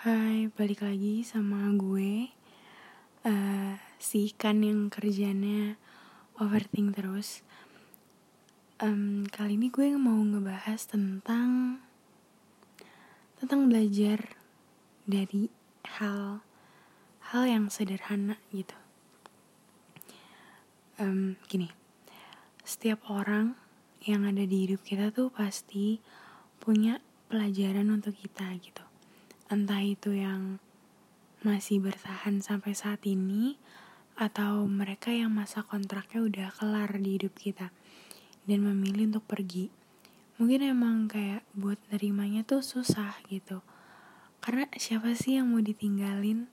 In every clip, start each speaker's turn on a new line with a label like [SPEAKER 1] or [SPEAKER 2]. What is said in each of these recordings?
[SPEAKER 1] Hai, balik lagi sama gue uh, Si ikan yang kerjanya overthink terus. Um, Kali ini gue mau ngebahas tentang Tentang belajar dari hal Hal yang sederhana gitu. Um, Gini Setiap orang yang ada di hidup kita tuh pasti punya pelajaran untuk kita gitu entah itu yang masih bertahan sampai saat ini atau mereka yang masa kontraknya udah kelar di hidup kita dan memilih untuk pergi mungkin emang kayak buat nerimanya tuh susah gitu. Karena siapa sih yang mau ditinggalin?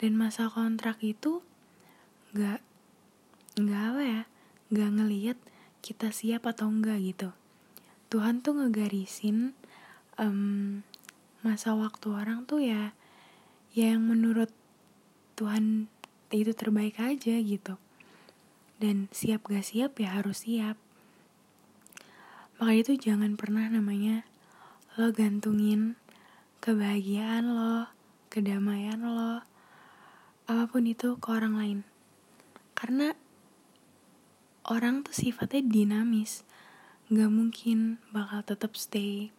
[SPEAKER 1] Dan masa kontrak itu gak gak apa ya gak ngeliat kita siap atau enggak gitu. Tuhan tuh ngegarisin um, masa waktu orang tuh ya ya yang menurut Tuhan itu terbaik aja gitu. Dan siap gak siap ya harus siap. Maka itu jangan pernah namanya lo gantungin kebahagiaan lo kedamaian lo apa pun itu ke orang lain. Karena orang tuh sifatnya dinamis. Gak mungkin bakal tetap stay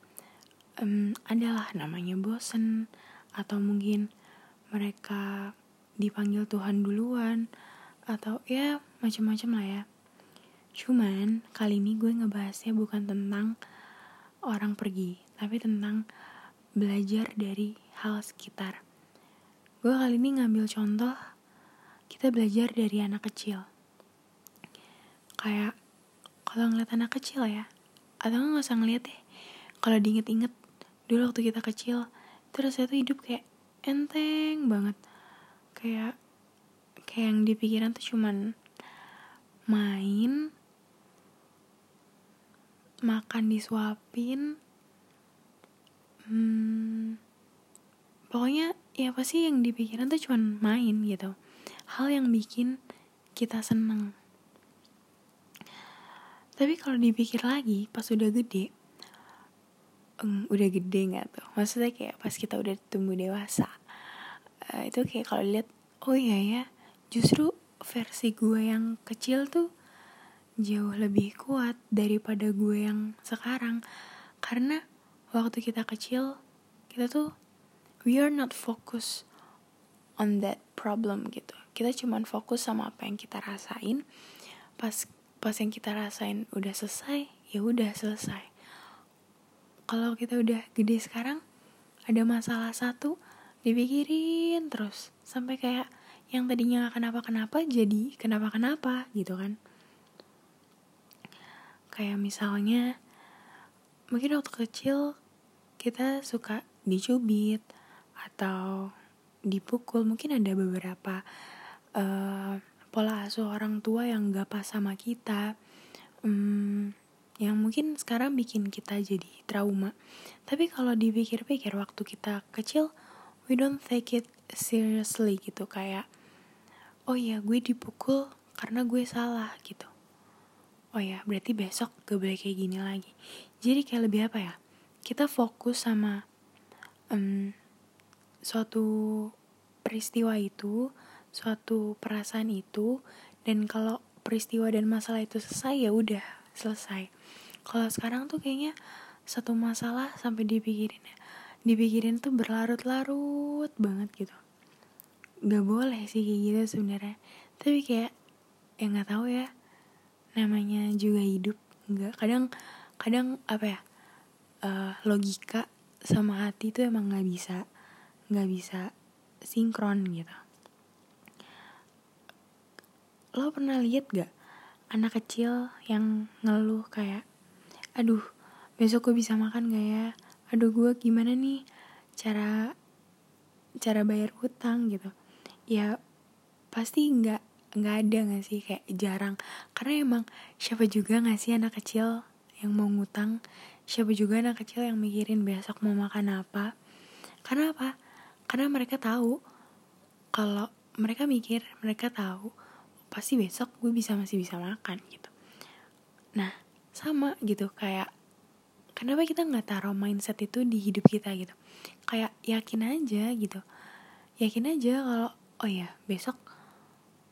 [SPEAKER 1] um, adalah namanya bosen atau mungkin mereka dipanggil Tuhan duluan atau ya macam-macam lah ya. Cuman kali ini gue ngebahasnya bukan tentang orang pergi, tapi tentang belajar dari hal sekitar. Gue kali ini ngambil contoh kita belajar dari anak kecil. Kayak kalau ngeliat anak kecil ya, atau nggak usah ngeliat deh. Kalau diinget-inget dulu waktu kita kecil terus saya tuh hidup kayak enteng banget. Kayak kayak yang di pikiran tuh cuman main makan disuapin hmm, pokoknya ya pasti yang di pikiran tuh cuman main gitu. Hal yang bikin kita seneng. Tapi kalau dipikir lagi pas udah gede um, udah gede nggak tuh? Maksudnya kayak pas kita udah tumbuh dewasa. Uh, itu kayak kalau lihat oh iya ya justru versi gue yang kecil tuh jauh lebih kuat daripada gue yang sekarang. Karena waktu kita kecil kita tuh we are not focus on that problem gitu. Kita cuman fokus sama apa yang kita rasain. Pas pas yang kita rasain udah selesai ya udah selesai kalau kita udah gede sekarang ada masalah satu dipikirin terus. Sampai kayak yang tadinya gak kenapa-kenapa jadi kenapa-kenapa gitu kan. Kayak misalnya mungkin waktu kecil kita suka dicubit atau dipukul. Mungkin ada beberapa uh, pola asuh orang tua yang gak pas sama kita. Um, yang mungkin sekarang bikin kita jadi trauma. Tapi kalau dipikir-pikir waktu kita kecil, we don't take it seriously gitu kayak oh ya gue dipukul karena gue salah gitu. Oh ya, berarti besok gak boleh kayak gini lagi. Jadi kayak lebih apa ya? Kita fokus sama um, suatu peristiwa itu, suatu perasaan itu, dan kalau peristiwa dan masalah itu selesai ya udah selesai. Kalau sekarang tuh kayaknya satu masalah sampai dipikirin ya. Dipikirin tuh berlarut-larut banget gitu. Gak boleh sih kayak gitu sebenarnya. Tapi kayak ya nggak tahu ya. Namanya juga hidup nggak. Kadang kadang apa ya uh, logika sama hati tuh emang nggak bisa nggak bisa sinkron gitu. Lo pernah lihat gak anak kecil yang ngeluh kayak aduh besok gue bisa makan gak ya? Aduh gue gimana nih cara cara bayar hutang gitu. Ya pasti nggak nggak ada nggak sih kayak jarang. Karena emang siapa juga nggak sih anak kecil yang mau ngutang? Siapa juga anak kecil yang mikirin besok mau makan apa? Karena apa? Karena mereka tahu kalau mereka mikir mereka tahu pasti besok gue bisa masih bisa makan gitu. Nah sama gitu. Kayak kenapa kita nggak taruh mindset itu di hidup kita gitu? Kayak yakin aja gitu. Yakin aja kalau oh ya besok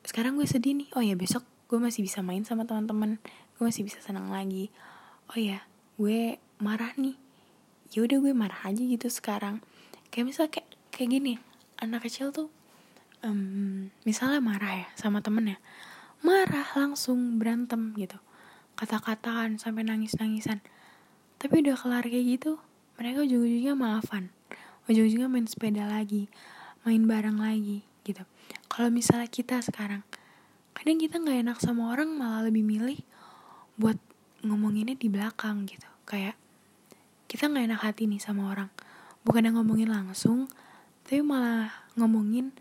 [SPEAKER 1] sekarang gue sedih nih. Oh ya besok gue masih bisa main sama teman-teman. Gue masih bisa senang lagi. Oh ya gue marah nih. Ya udah gue marah aja gitu sekarang. Kayak misal kayak kayak gini. Anak kecil tuh um, misalnya marah ya sama temennya marah langsung berantem gitu. Kata-kataan sampai nangis-nangisan. Tapi udah kelar kayak gitu mereka ujung-ujungnya maafan ujung-ujungnya main sepeda lagi main bareng lagi gitu. Kalau misalnya kita sekarang kadang kita nggak enak sama orang malah lebih milih buat ngomonginnya di belakang gitu. Kayak kita nggak enak hati nih sama orang. Bukan yang ngomongin langsung tapi malah ngomongin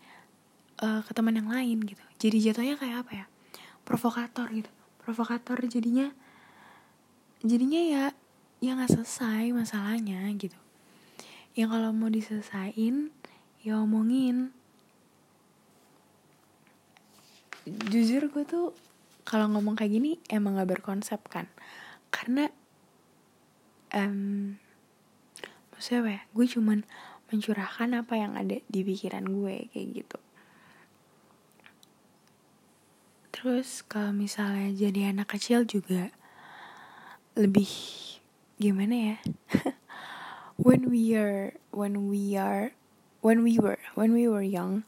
[SPEAKER 1] uh, ke teman yang lain gitu. Jadi jatuhnya kayak apa ya? Provokator gitu. Provokator jadinya jadinya ya ya nggak selesai masalahnya gitu. Yang kalau mau diselesain ya omongin. Jujur gue tuh kalau ngomong kayak gini emang gak berkonsep kan. Karena um, maksudnya apa ya? Gue cuman mencurahkan apa yang ada di pikiran gue kayak gitu terus kalau misalnya jadi anak kecil juga lebih gimana ya? When we are when we are when we were when we were young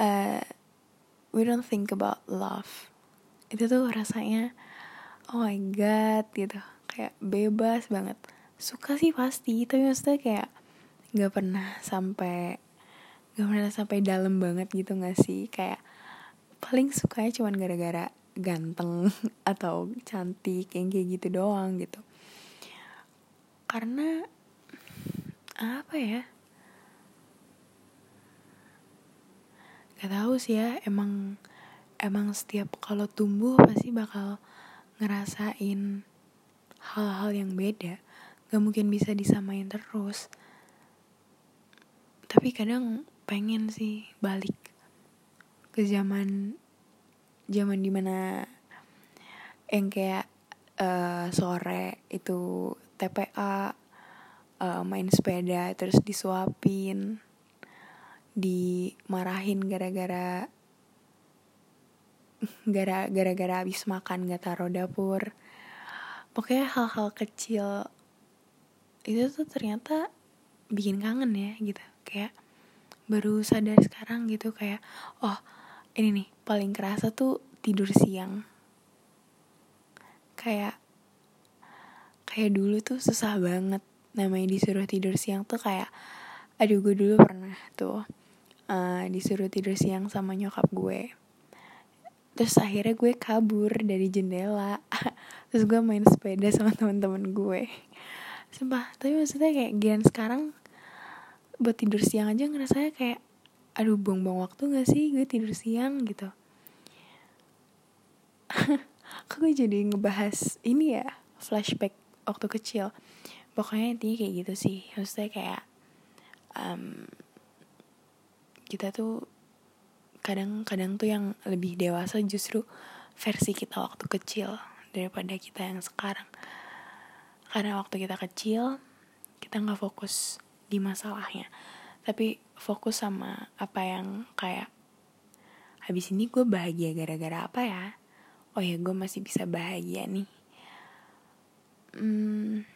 [SPEAKER 1] uh, we don't think about love. Itu tuh rasanya oh my god gitu. Kayak bebas banget. Suka sih pasti tapi maksudnya kayak nggak pernah sampai nggak pernah sampai dalam banget gitu nggak sih? Kayak paling sukanya cuman gara-gara ganteng atau cantik yang kayak gitu doang gitu. Karena apa ya? Gak tahu sih ya emang emang setiap kalau tumbuh pasti bakal ngerasain hal-hal yang beda. Gak mungkin bisa disamain terus. Tapi kadang pengen sih balik ke zaman zaman di mana yang kayak uh, sore itu TPA uh, eh, main sepeda terus disuapin dimarahin gara-gara gara gara-gara habis makan gak taruh dapur. Pokoknya hal-hal kecil itu tuh ternyata bikin kangen ya gitu. Kayak baru sadar sekarang gitu kayak oh ini nih paling kerasa tuh tidur siang. Kayak kayak dulu tuh susah banget namanya disuruh tidur siang tuh kayak aduh gue dulu pernah tuh uh, disuruh tidur siang sama nyokap gue. Terus akhirnya gue kabur dari jendela. Terus gue main sepeda sama teman-teman gue. Sumpah tapi maksudnya kayak gian sekarang buat tidur siang aja ngerasa kayak aduh buang-buang waktu gak sih? Gue tidur siang gitu. Kok gue jadi ngebahas ini ya flashback waktu kecil. Pokoknya intinya kayak gitu sih. Maksudnya kayak um, kita tuh kadang-kadang tuh yang lebih dewasa justru versi kita waktu kecil daripada kita yang sekarang. Karena waktu kita kecil kita nggak fokus di masalahnya. Tapi fokus sama apa yang kayak habis ini gue bahagia gara-gara apa ya? Oh ya gue masih bisa bahagia nih. Mm,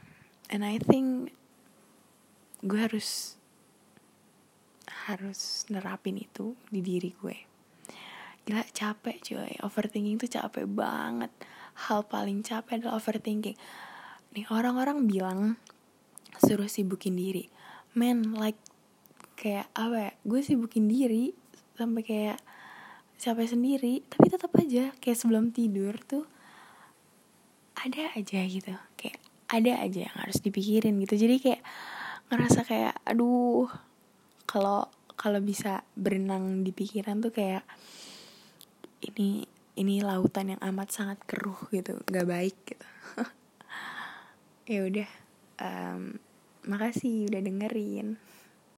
[SPEAKER 1] and I think gue harus harus nerapin itu di diri gue. Gila capek cuy. Overthinking tuh capek banget. Hal paling capek adalah overthinking. Nih orang-orang bilang suruh sibukin diri. Man like kayak apa ya gue sibukin diri sampai kayak capek sendiri tapi tetap aja kayak sebelum tidur tuh ada aja gitu. Kayak ada aja yang harus dipikirin gitu. Jadi kayak ngerasa kayak aduh kalau kalau bisa berenang di pikiran tuh kayak ini ini lautan yang amat sangat keruh gitu nggak baik gitu. Ya udah um, makasih udah dengerin